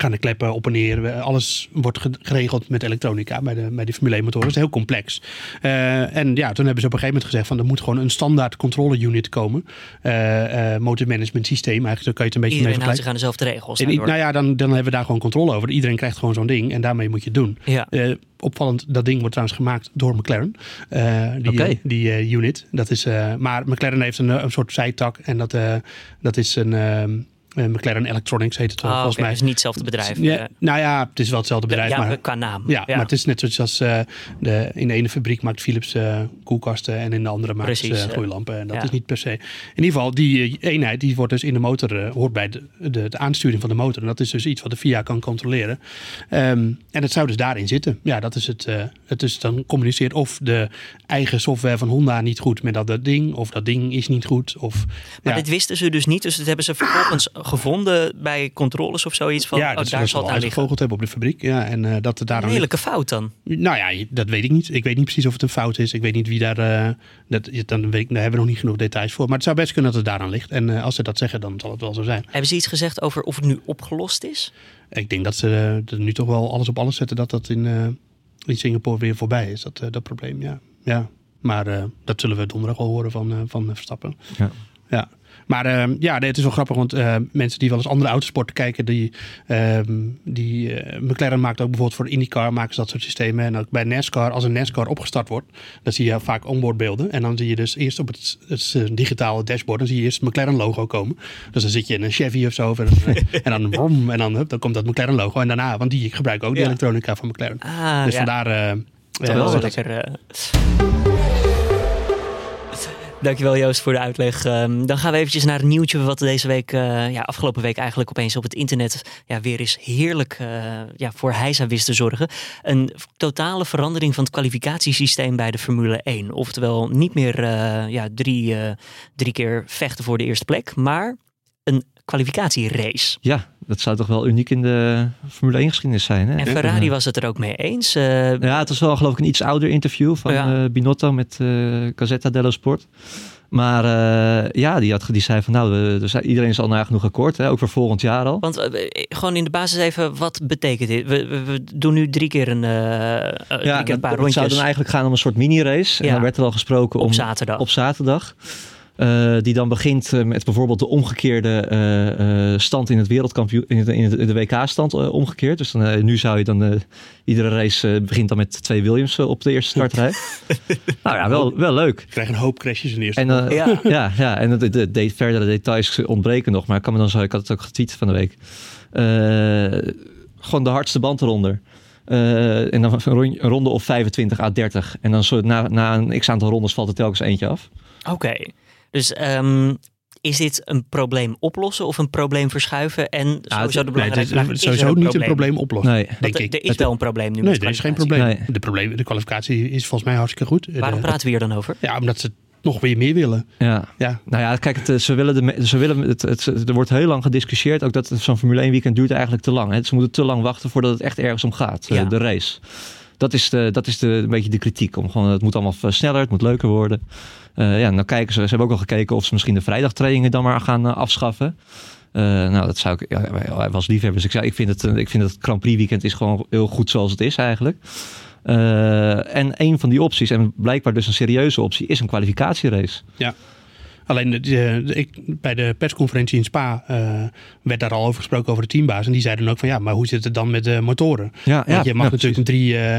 gaan de kleppen op en neer. Alles wordt ge- geregeld met elektronica bij de, bij de Formule 1 motoren. Dat is heel complex. Eh, en ja, toen hebben ze op een gegeven moment gezegd van er moet gewoon een standaard controle unit komen. Eh eh motor management systeem. Eigenlijk kan je het een beetje mee Iedereen houdt zich aan dezelfde regels. En nou ja, dan, dan hebben we daar gewoon controle over. Iedereen krijgt gewoon zo'n ding en daarmee moet je het doen. Ja. Eh, opvallend, dat ding wordt trouwens gemaakt door McLaren. Eh, die die eh, unit. Dat is, eh, maar McLaren heeft een, eh, een soort zijtak en dat, eh, dat is een... Eh, McLaren Electronics heet het wel, Ah, volgens mij. dus niet hetzelfde bedrijf. Ja, nou ja, het is wel hetzelfde bedrijf. ja, maar, qua naam. ja, maar het is net zoals eh, de, in de ene fabriek maakt Philips eh, koelkasten en in de andere maakt Precies, ze gloeilampen. En dat is niet per se. In ieder geval, die eenheid die wordt dus in de motor, hoort bij de, de, de aansturing van de motor. En dat is dus iets wat de FIA kan controleren. Ehm, en het zou dus daarin zitten. Ja, dat is het. het is dan communiceert of de eigen software van Honda niet goed met dat, dat ding, of dat ding is niet goed. Of, Maar dit wisten ze dus niet. Dus dat hebben ze vervolgens gevonden bij controles of zoiets. Van, ja, oh, dat daar zal het aan uitgevogeld hebben op de fabriek. Ja, en eh, dat het Een heerlijke fout dan. Nou ja, dat weet ik niet. Ik weet niet precies of het een fout is. Ik weet niet wie daar. eh, dat, dan weet ik, daar hebben we nog niet genoeg details voor. Maar het zou best kunnen dat het daaraan ligt. En eh, als ze dat zeggen, dan zal het wel zo zijn. Hebben ze iets gezegd over of het nu opgelost is? Ik denk dat ze er nu toch wel alles op alles zetten dat dat in, eh, in Singapore weer voorbij is. Dat, eh, dat probleem, ja. ja. Maar eh, dat zullen we donderdag al horen van, eh, van Verstappen. Ja. Ja. Maar eh, ja, nee, het is wel grappig, want eh, mensen die wel eens andere autosporten kijken, die, ehm, die eh, McLaren maakt ook bijvoorbeeld voor IndyCar maken ze dat soort systemen. En ook bij NASCAR, als een NASCAR opgestart wordt, dan zie je vaak onboardbeelden. En dan zie je dus eerst op het, het digitale dashboard, dan zie je eerst het McLaren logo komen. Dus dan zit je in een Chevy of zo, en dan, en dan, brom, en dan, hup, dan komt dat McLaren logo. En daarna, want die gebruiken ook de Ja. elektronica van McLaren. Ah, dus ja. vandaar... eh, wel lekker. Dankjewel Joost voor de uitleg. Ehm, dan gaan we eventjes naar een nieuwtje wat deze week, eh, ja, afgelopen week eigenlijk opeens op het internet ja, weer eens heerlijk eh, ja, voor heisa wist te zorgen. Een totale verandering van het kwalificatiesysteem bij de Formule 1. Oftewel niet meer eh, ja, drie, drie keer vechten voor de eerste plek, maar een kwalificatierace. Ja, dat zou toch wel uniek in de Formule 1 geschiedenis zijn. Hè? En Ferrari was het er ook mee eens. Eh, Ja, het was wel geloof ik een iets ouder interview van Ja. eh, Binotto met eh Gazzetta dello Sport. Maar ja, die, had, die zei van nou, we- er iedereen is al nagenoeg akkoord. Hè? Ook voor volgend jaar al. Want gewoon in de basis even, wat betekent dit? We, we, we doen nu drie keer een, drie keer een dat- paar het rondjes zou dan eigenlijk gaan om een soort mini-race. Ja. En dan werd er al gesproken op om, zaterdag. op zaterdag. Eh, die dan begint eh, met bijvoorbeeld de omgekeerde eh, eh, stand in het wereldkampioen, in, de- in de WK-stand eh, omgekeerd. Dus dan, eh, nu zou je dan, eh, iedere race eh, begint dan met twee Williams op de eerste startrij. nou ja, wel, wel leuk. Ik krijg een hoop crashes in de eerste En, Ja. ja. Ja, en de, de, de verdere details ontbreken nog. Maar ik kan me dan zo, ik had het ook getweet van de week. Eh, gewoon de hardste band eronder. Eh, en dan een ronde of 25 à 30. En dan zo, na, na een x aantal rondes valt er telkens eentje af. Oké, dus ehm, is dit een probleem oplossen of een probleem verschuiven? En sowieso de Nee, het belangrijke vraag, is sowieso niet een probleem oplossen. Nee. Denk er- ik. Er is Het- wel een probleem nu Nee, met er is geen probleem. Nee. De, probleem. de kwalificatie is volgens mij hartstikke goed. Waarom De- praten we hier dan over? Ja, omdat ze nog weer meer willen. Ja. Ja, Nou ja, kijk, het, eh, ze willen de, ze willen het, het, er wordt heel lang gediscussieerd. Ook dat zo'n Formule 1 weekend duurt eigenlijk te lang. Hè. Ze moeten te lang wachten voordat het echt ergens om gaat. eh, Ja. de race. Dat is, de, dat is de, een beetje de kritiek. Om gewoon, het moet allemaal sneller, het moet leuker worden. Eh, ja, dan kijken ze. Ze hebben ook al gekeken of ze misschien de vrijdagtrainingen dan maar gaan eh, afschaffen. Eh, nou, dat zou ik. Ja, wij- was liefhebbers. Ik, zei, ik, vind het, eh, ik vind het Grand Prix weekend is gewoon heel goed zoals het is eigenlijk. Eh, en een van die opties, en blijkbaar dus een serieuze optie, is een kwalificatierace. Alleen de- ik, bij de persconferentie in Spa eh, werd daar al over gesproken over de teambaas. En die zeiden ook van ja, maar hoe zit het dan met de motoren? Ja, Want je mag natuurlijk drie, eh,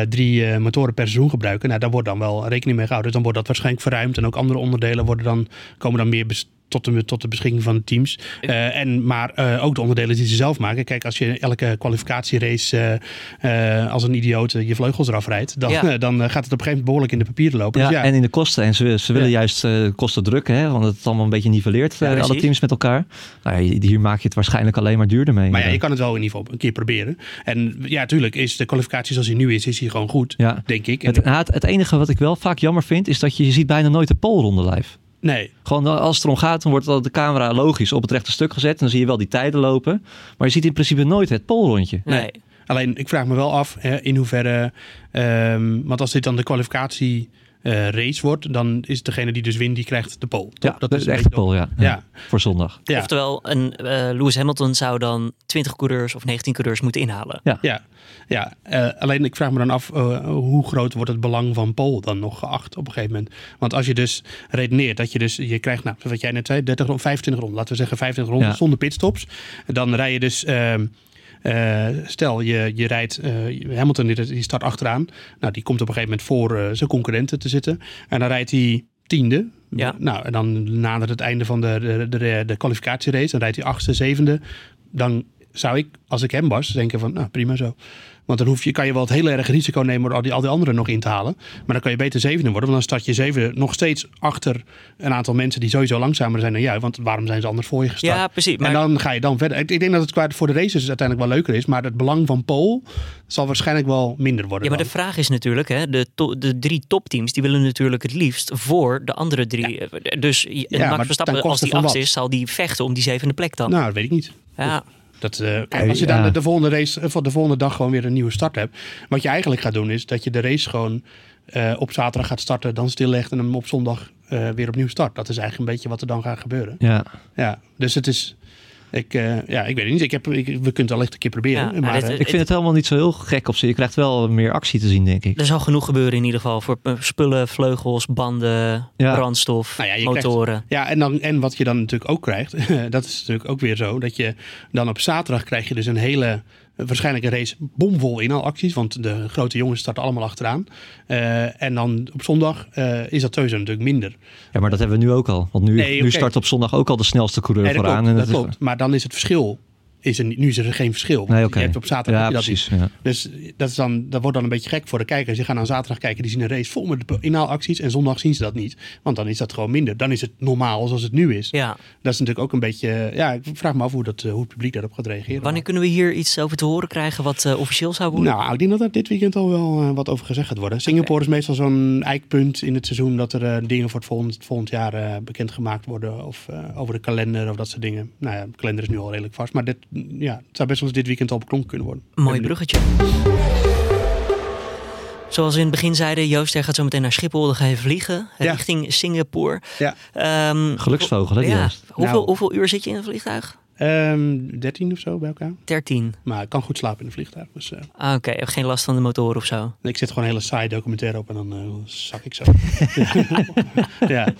eh, drie eh, motoren per seizoen gebruiken. Nou, daar wordt dan wel rekening mee gehouden. Dus dan wordt dat waarschijnlijk verruimd. En ook andere onderdelen worden dan, komen dan meer tot de, tot de beschikking van de teams. Eh, en, maar eh, ook de onderdelen die ze zelf maken. Kijk, als je elke kwalificatierace eh, eh, als een idioot je vleugels eraf rijdt, dan, Ja. dan gaat het op een gegeven moment behoorlijk in de papieren lopen. Ja, dus ja, en in de kosten. En ze, ze willen Ja. juist eh, kosten drukken, hè, want het allemaal een beetje niveleert, Ja, eh, alle teams met elkaar. Nou, ja, hier maak je het waarschijnlijk alleen maar duurder mee. Maar ja, je kan het wel in ieder geval een keer proberen. En ja, tuurlijk is de kwalificatie zoals hij nu is, is hij gewoon goed, Ja. denk ik. En, Het, nou, het, het enige wat ik wel vaak jammer vind, is dat je, je ziet bijna nooit de polronde live. Nee, Gewoon eh, als het erom gaat, dan wordt de camera logisch op het rechte stuk gezet. En dan zie je wel die tijden lopen. Maar je ziet in principe nooit het polrondje. Nee. Alleen, ik vraag me wel af hè, in hoeverre. ehm, want als dit dan de kwalificatie eh, race wordt, dan is degene die dus wint, die krijgt de pole. toch? Ja, dat is de echte beetje- pol, ja. Ja. ja. Voor zondag. Ja, Oftewel, een eh, Lewis Hamilton zou dan 20 coureurs of 19 coureurs moeten inhalen. ja, ja. eh, alleen ik vraag me dan af hoe groot wordt het belang van pole dan nog geacht op een gegeven moment. Want als je dus redeneert dat je dus, je krijgt, nou, wat jij net zei, 30 rond, 25 ronden, laten we zeggen 25 ronden Ja. zonder pitstops. Dan rij je dus. Eh, stel, je, je rijdt eh, Hamilton, die, die start achteraan. Nou, die komt op een gegeven moment voor eh, zijn concurrenten te zitten. En dan rijdt hij tiende. Ja. Nou, en dan nadert het einde van de, de, de, de kwalificatierace. Dan rijdt hij achtste, zevende. Dan zou ik, als ik hem was, denken van, nou prima zo. Want dan hoef je, kan je wel het heel erg risico nemen door al die, al die anderen nog in te halen. Maar dan kan je beter zevende worden. Want dan start je zevende nog steeds achter een aantal mensen die sowieso langzamer zijn dan jij. Want waarom zijn ze anders voor je gestart? Ja, precies. Maar En dan ga je dan verder. Ik, ik denk dat het qua voor de races uiteindelijk wel leuker is. Maar het belang van pole zal waarschijnlijk wel minder worden. Ja, maar de vraag is natuurlijk, hè, de, to- de drie topteams die willen natuurlijk het liefst voor de andere drie. Dus maar Max Verstappen, als die wat? is, zal die vechten om die zevende plek dan. Nou, dat weet ik niet. ja, Dat, eh, kijk, als je dan de, de volgende race, of de volgende dag gewoon weer een nieuwe start hebt. Wat je eigenlijk gaat doen is dat je de race gewoon eh, op zaterdag gaat starten, dan stillegt en hem op zondag eh, weer opnieuw start. Dat is eigenlijk een beetje wat er dan gaat gebeuren. Ja, Ja, dus het is. Ik, eh, ja, ik weet het niet. Ik heb, ik, we kunnen het al echt een keer proberen. Ja, maar dit- eh, ik vind het helemaal niet zo heel gek op zich. Je krijgt wel meer actie te zien, denk ik. er zal genoeg gebeuren in ieder geval voor eh, spullen, vleugels, banden, Ja. brandstof, Nou ja, motoren. Ja, en, dan, en wat je dan natuurlijk ook krijgt, dat is natuurlijk ook weer zo, dat je dan op zaterdag krijg je dus een hele, waarschijnlijk een race bomvol inhaalacties, want de grote jongens starten allemaal achteraan. Eh, en dan op zondag eh, is dat sowieso natuurlijk minder. Ja, maar dat hebben we nu ook al. Want nu, Nee, nu start op zondag ook al de snelste coureur Nee, dat vooraan. klopt, en dat is- klopt. Maar dan is het verschil, is er, nu is er geen verschil. Nee. Je hebt op zaterdag Ja, heb je dat precies. niet. Ja. Dus dat, is dan, dat wordt dan een beetje gek voor de kijkers. Die gaan aan zaterdag kijken, die zien een race vol met inhaalacties. En zondag zien ze dat niet. Want dan is dat gewoon minder. Dan is het normaal zoals het nu is. Ja. Dat is natuurlijk ook een beetje... Ja, ik vraag me af hoe, dat, eh, hoe het publiek daarop gaat reageren. Wanneer kunnen we hier iets over te horen krijgen wat eh, officieel zou worden? Nou, ik denk dat er dit weekend al wel eh, wat over gezegd gaat worden. Singapore is meestal zo'n eikpunt in het seizoen... dat er eh, dingen voor het volgend, volgend jaar eh, bekendgemaakt worden. Of eh, over de kalender of dat soort dingen. Nou ja, de kalender is nu al redelijk vast. Maar dit, ja, het zou best wel eens dit weekend al beklonken kunnen worden. Mooi bruggetje. Zoals we in het begin zeiden, Joost, jij gaat zo meteen naar Schiphol. Dan ga je vliegen Ja. richting Singapore. Ja. Ehm, Geluksvogel, hè, ja. Joost? Hoeveel, Nou. hoeveel uur zit je in een vliegtuig? Ehm 13 of zo bij elkaar. 13. Maar ik kan goed slapen in een vliegtuig. Dus eh, Ah, Oké, geen last van de motor of zo. ik zet gewoon een hele saai documentaire op en dan eh, zak ik zo. ja.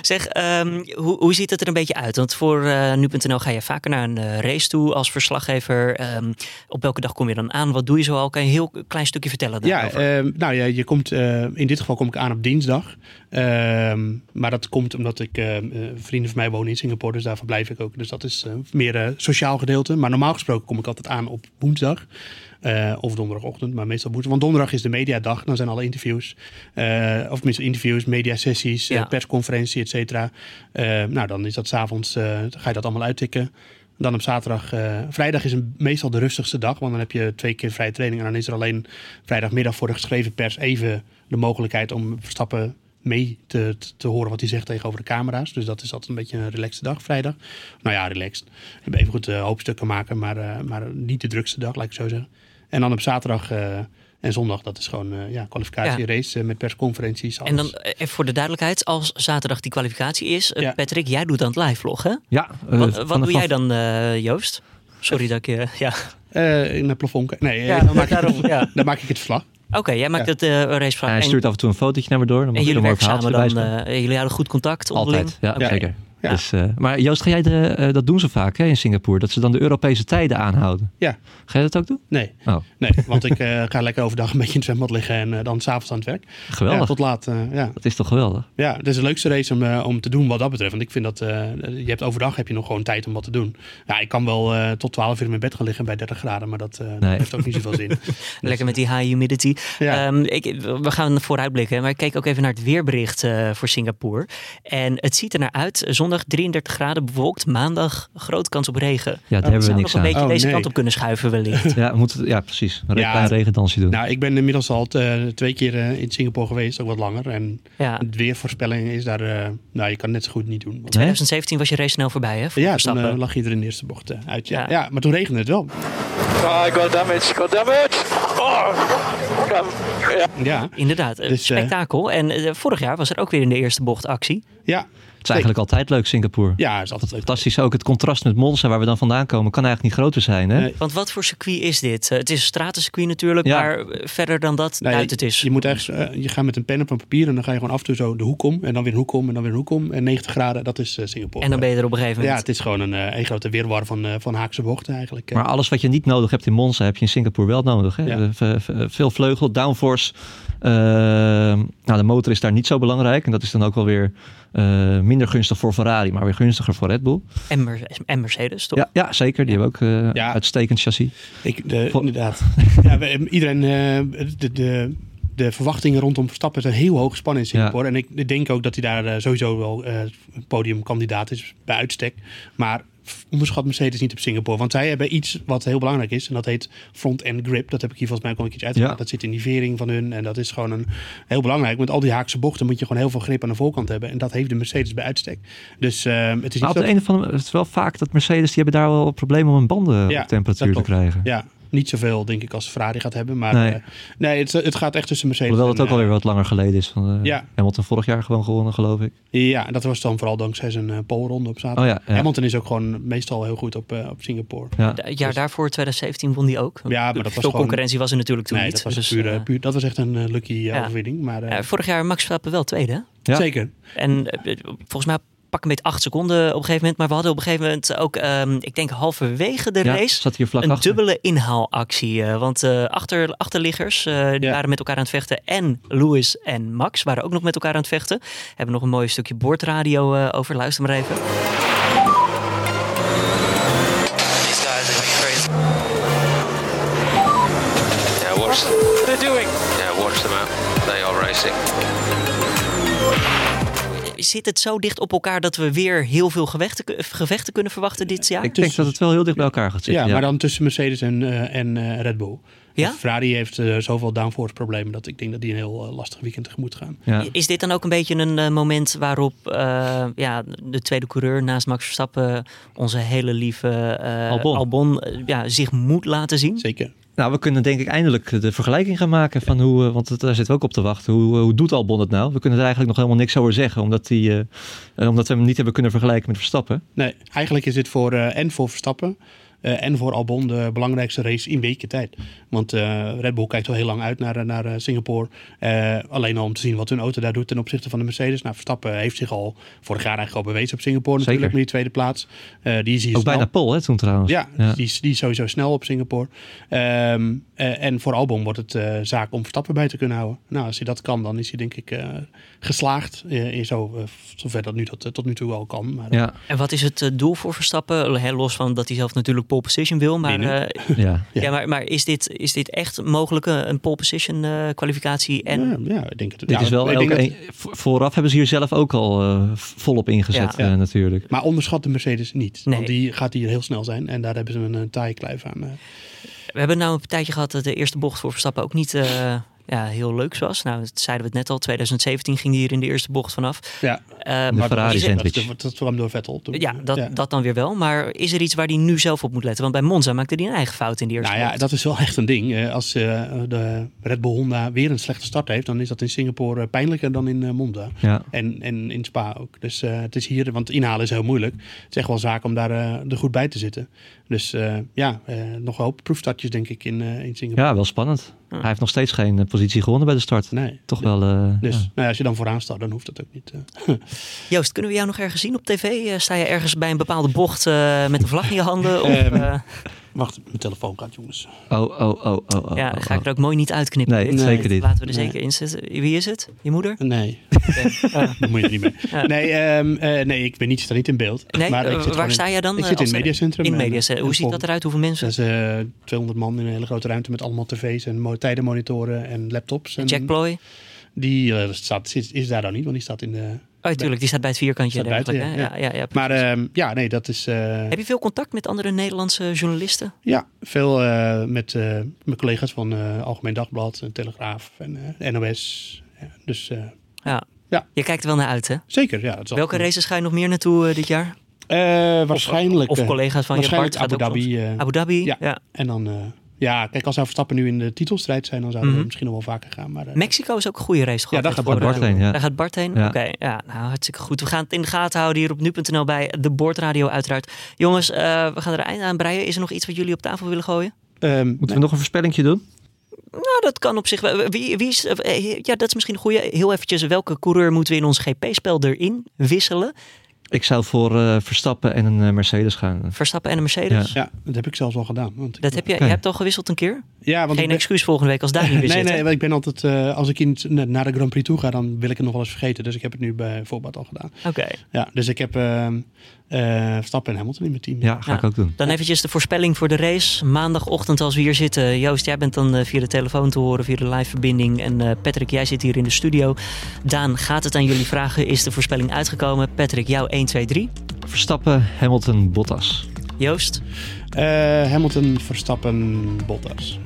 Zeg, ehm, hoe, hoe ziet het er een beetje uit? Want voor eh, nu.nl ga je vaker naar een race toe als verslaggever. Ehm, op welke dag kom je dan aan? Wat doe je zoal? Kan je een heel klein stukje vertellen Ja, daarover? ehm, nou ja, je komt, in dit geval kom ik aan op dinsdag. Maar dat komt omdat ik, vrienden van mij wonen in Singapore, dus daar verblijf ik ook. Dus dat is eh, meer eh, sociaal gedeelte. Maar normaal gesproken kom ik altijd aan op woensdag. eh, of donderdagochtend, maar meestal woensdag. Want donderdag is de mediadag. Dan zijn alle interviews. eh, of tenminste interviews, mediasessies, Ja. persconferentie, et cetera. Nou, dan is dat s'avonds, ga je dat allemaal uittikken. Dan op zaterdag, vrijdag is een, meestal de rustigste dag, want dan heb je twee keer vrije training. En dan is er alleen vrijdagmiddag voor de geschreven pers even de mogelijkheid om Verstappen mee te, te, horen wat hij zegt tegenover de camera's. Dus dat is altijd een beetje een relaxte dag, vrijdag. Nou ja, relaxed. We hebben even goed hoopstukken maken, maar, eh, maar niet de drukste dag, laat ik zo zeggen. En dan op zaterdag eh, en zondag, dat is gewoon eh ja, kwalificatie, race eh, met persconferenties. En dan eh, even voor de duidelijkheid, als zaterdag die kwalificatie is, eh, Ja. Patrick, jij doet dan het live vlog, hè? Ja, eh, wat doe jij dan, eh, Joost? Sorry dat ik je. Ja. Eh, in het plafond. Nee, eh, Ja, dan, maak ik daarom, ja. dan maak ik het verslag. Oké, jij maakt Ja. het uh, raceverslag. Hij En- stuurt af en toe een fotootje naar me door. Dan En jullie er werken samen dan? eh, jullie houden goed contact onderling? Altijd, ja, Oké. zeker. Ja. Dus, eh, maar Joost, ga jij de, eh, dat doen ze vaak hè, in Singapore, dat ze dan de Europese tijden aanhouden. Ja. Ga je dat ook doen? Nee, Oh, nee want ik eh, ga lekker overdag een beetje in het zwembad liggen en dan s'avonds aan het werk. geweldig. Ja, tot laat. eh, ja. Dat is toch geweldig? ja, het is de leukste race om, om te doen wat dat betreft. Want ik vind dat, eh, je hebt overdag heb je nog gewoon tijd om wat te doen. Ja, ik kan wel eh, tot 12 uur in mijn bed gaan liggen bij 30 graden, maar dat, eh, heeft ook niet zoveel zin. Lekker met die high humidity. Ja. Ehm, ik, we gaan vooruitblikken, maar ik keek ook even naar het weerbericht eh, voor Singapore. En het ziet er naar uit. Zondag 33 graden bewolkt, maandag grote kans op regen. Ja, daar Het hebben we zou niks nog een aan. beetje Oh, deze nee. kant op kunnen schuiven wellicht. Ja, we moeten, ja, precies. Een Ja. klein regendansje doen. Nou, ik ben inmiddels al eh, twee keer eh, in Singapore geweest, ook wat langer. En Ja. de weervoorspelling is daar, eh, nou, je kan het net zo goed niet doen. Want- 2017 was je race snel voorbij, hè? voor ja, toen eh, lag je er in de eerste bocht uit. Ja. Ja. Ja. maar toen regende het wel. Oh, I got damage, got damage. Oh, Ja, Inderdaad, eh, Dus, eh, spektakel. En eh, vorig jaar was er ook weer in de eerste bocht actie. ja. is eigenlijk altijd leuk, Singapore. Ja, is altijd leuk. Fantastisch ook het contrast met Monza, waar we dan vandaan komen, kan eigenlijk niet groter zijn. Hè? Nee. Want wat voor circuit is dit? Het is een stratencircuit natuurlijk, Ja. maar verder dan dat Nee, duidt het is. Je moet echt, je gaat met een pen op een papier en dan ga je gewoon af en toe zo de hoek om. En dan weer een hoek om en dan weer een hoek om. En 90 graden, dat is Singapore. En dan ben je er op een gegeven Ja, moment. het is gewoon een, eh, een grote weerwar van, eh, van haakse bochten eigenlijk. Maar alles wat je niet nodig hebt in Monza, heb je in Singapore wel nodig. Hè? Ja. Veel vleugel, downforce. Eh, nou, de motor is daar niet zo belangrijk. En dat is dan ook wel weer eh, minder gunstig voor Ferrari, maar weer gunstiger voor Red Bull. En, Mer- en Mercedes, toch? Ja, ja, zeker. Die hebben ook eh, Ja. uitstekend chassis. Ik, de, inderdaad. ja, we, iedereen, eh, de, de, de verwachtingen rondom Verstappen zijn heel hoog gespannen in Singapore. En ik denk ook dat hij daar eh, sowieso wel eh podiumkandidaat is bij uitstek. Maar onderschat Mercedes niet op Singapore. Want zij hebben iets wat heel belangrijk is. En dat heet front-end grip. Dat heb ik hier volgens mij ook al een keertje uitgelegd. Ja. Dat zit in die vering van hun. En dat is gewoon een, heel belangrijk. Met al die haakse bochten moet je gewoon heel veel grip aan de voorkant hebben. En dat heeft de Mercedes bij uitstek. Dus eh, het is niet op de zo... een of andere het is wel vaak dat Mercedes, die hebben daar wel problemen om hun banden Ja, op temperatuur te krijgen. Ja, niet zoveel denk ik als Ferrari gaat hebben. Maar Nee. nee, nee het, het gaat echt tussen Mercedes Hoewel het en, ook alweer eh, wat langer geleden is. Van, eh, Ja. Hamilton vorig jaar gewoon gewonnen, geloof ik. Ja, dat was dan vooral dankzij zijn uh, polronde op zaterdag. Oh ja, ja. Hamilton is ook gewoon meestal heel goed op, eh, op Singapore. Ja. Het jaar daarvoor, 2017, won die ook. Ja, maar dat was Veel gewoon- concurrentie was er natuurlijk toen Nee, niet. dat was, Dus, een pure, eh, puur, dat was echt een eh, lucky eh, ja. overwinning. Maar, eh, ja, vorig jaar Max Verstappen wel tweede. hè? Ja. Zeker. En eh, volgens mij pak een beetje acht seconden op een gegeven moment. Maar we hadden op een gegeven moment ook, ehm, ik denk halverwege de Ja, race, zat hier vlak een achter. dubbele inhaalactie. eh, want eh, achter, achterliggers, eh, die Ja. waren met elkaar aan het vechten. En Lewis en Max waren ook nog met elkaar aan het vechten. Hebben nog een mooi stukje boordradio eh, over. Luister maar even. These guys are going crazy. Yeah, watch. What are they doing? Yeah, watch them out. They are racing. Zit het zo dicht op elkaar dat we weer heel veel gevechten, gevechten kunnen verwachten dit jaar? Ik denk dat het wel heel dicht bij elkaar gaat Ja, zitten. maar dan tussen Mercedes en, eh, en eh, Red Bull. Ja? Ferrari heeft eh, zoveel downforce problemen dat ik denk dat die een heel lastig weekend tegemoet gaan. Ja. Is dit dan ook een beetje een moment waarop eh, ja, de tweede coureur naast Max Verstappen, onze hele lieve eh, Albon. Albon, ja, zich moet laten zien? Zeker. Nou, we kunnen denk ik eindelijk de vergelijking gaan maken van hoe, eh, want daar zitten we ook op te wachten. Hoe, eh, hoe doet Albon het nou? We kunnen er eigenlijk nog helemaal niks over zeggen, omdat, die, eh, omdat we hem niet hebben kunnen vergelijken met Verstappen. Nee, eigenlijk is dit voor en voor Verstappen en voor Albon de belangrijkste race in weken tijd. Want eh, Red Bull kijkt al heel lang uit naar, naar eh, Singapore. Eh, alleen al om te zien wat hun auto daar doet ten opzichte van de Mercedes. Nou, Verstappen heeft zich al vorig jaar eigenlijk al bewezen op Singapore natuurlijk Zeker. met die tweede plaats. Eh, die is hier Ook snel. bijna Pol, hè, toen trouwens. Ja, Die, is, die is sowieso snel op Singapore. Ehm, eh, en voor Albon wordt het eh, zaak om Verstappen bij te kunnen houden. Nou, als hij dat kan, dan is hij denk ik eh, geslaagd. eh, in zo, zover dat nu dat tot nu toe al kan. Maar, Ja, En wat is het doel voor Verstappen? Los van dat hij zelf natuurlijk pole position wil. Maar, eh, ja. Ja. ja. maar, maar is, dit, is dit echt mogelijk een pole position eh, kwalificatie? En ja, ja, ik denk het. Dit ja, is wel elke dat- een- vooraf hebben ze hier zelf ook al eh, volop ingezet Ja. eh, natuurlijk. Maar onderschat de Mercedes niet. Nee. Want die gaat hier heel snel zijn. En daar hebben ze een, een taaie kluif aan. We hebben nou een tijdje gehad dat de eerste bocht voor Verstappen ook niet eh, ja, heel leuk was. Nou, dat zeiden we het net al. 2017 ging hij hier in de eerste bocht vanaf. Ja, Eh, De maar Ferrari is er- dat, sandwich. dat, dat kwam door Vettel. Toen- Ja, dat, dat dan weer wel. Maar is er iets waar hij nu zelf op moet letten? Want bij Monza maakte hij een eigen fout in de eerste Nou ja, bocht. dat is wel echt een ding. Eh, Als eh, de Red Bull Honda weer een slechte start heeft, dan is dat in Singapore pijnlijker dan in eh, Monza. Ja. En, en in Spa ook. Dus eh, het is hier, want inhalen is heel moeilijk. Het is echt wel zaak om daar eh, er goed bij te zitten. Dus eh, ja, eh, nog een hoop proefstartjes denk ik in, eh, in Singapore. ja, wel spannend. Hij heeft nog steeds geen positie gewonnen bij de start. Nee. Toch wel. eh, Dus ja. nou ja, als je dan vooraan staat, dan hoeft dat ook niet. eh. Joost, kunnen we jou nog ergens zien op tv? Eh, sta je ergens bij een bepaalde bocht eh, met een vlag in je handen? Of, Ehm, eh, Wacht, mijn telefoon gaat, jongens. Oh, oh, oh, oh, oh. ja, oh, ga ik oh. er ook mooi niet uitknippen. Nee, zeker niet. Laten we er Nee. zeker in zetten. Wie is het? Je moeder? Nee, Ah. moet je niet mee. Ja. Nee, ehm, eh, nee, ik ben niet, sta niet in beeld. Nee, maar ik eh, zit waar sta jij dan? Ik eh, zit in het mediacentrum. In en, mediacentrum. Hoe ziet dat eruit? Hoeveel mensen? Dat is eh, 200 man in een hele grote ruimte met allemaal tv's en mo- tijdenmonitoren en laptops. En Jack Ploy? Die staat, is, is daar dan niet, want die staat in de... Oh, tuurlijk. Die staat bij het vierkantje. buiten, hè? ja, ja, ja, Maar ehm, ja, nee, dat is... eh, Heb je veel contact met andere Nederlandse journalisten? Ja, veel eh, met eh, mijn collega's van Algemeen Dagblad, Telegraaf en NOS. Ja, dus Ja. Ja. Je kijkt er wel naar uit, hè? zeker, ja. Dat is Welke altijd- races ga je nog meer naartoe dit jaar? Waarschijnlijk. Of collega's van je Bart Abu Dhabi. Abu Dhabi? ja. ja. En dan Ja, kijk, als zou Verstappen nu in de titelstrijd zijn, dan zouden Mhm. we misschien nog wel vaker gaan. Maar, eh, Mexico is ook een goede race. Ja, daar gehad gaat Bart heen, ja. Daar gaat Bart heen? Ja. Oké, ja, nou hartstikke goed. We gaan het in de gaten houden hier op nu.nl bij de Boordradio uiteraard. Jongens, eh, we gaan er een eind aan breien. Is er nog iets wat jullie op tafel willen gooien? ehm, Moeten we nog een voorspellingje doen? Nou, dat kan op zich wel. Wie, wie is, eh, ja, dat is misschien een goede. Heel eventjes, welke coureur moeten we in ons GP-spel erin wisselen? Ik zou voor eh, Verstappen en een eh, Mercedes gaan. Verstappen en een Mercedes? ja, dat heb ik zelfs al gedaan. Want ik- Dat heb je, je hebt al gewisseld een keer? ja, want Geen ben- excuus volgende week als daar niet weer nee, zit. nee, want ik ben altijd, eh, als ik in, na- naar de Grand Prix toe ga, dan wil ik het nog wel eens vergeten. Dus ik heb het nu bijvoorbeeld al gedaan. Oké, Ja, dus ik heb ehm eh, Verstappen en Hamilton in mijn team. Ja, ga Ja. ik ook doen. dan eventjes de voorspelling voor de race. Maandagochtend als we hier zitten. Joost, jij bent dan eh, via de telefoon te horen, via de live verbinding. En eh, Patrick, jij zit hier in de studio. Daan, gaat het aan jullie vragen? Is de voorspelling uitgekomen? Patrick, jou 1, 2, 3. Verstappen, Hamilton, Bottas. Joost, Eh, Hamilton, Verstappen, Bottas.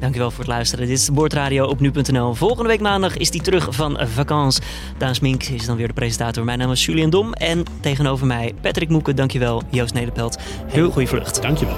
Dankjewel voor het luisteren. Dit is de Boordradio op nu.nl. Volgende week maandag is die terug van vakantie. Daan Smink is dan weer de presentator. Mijn naam is Julian Dom. En tegenover mij Patrick Moeken, dankjewel. Joost Nederpelt. Heel goede vlucht. Dankjewel.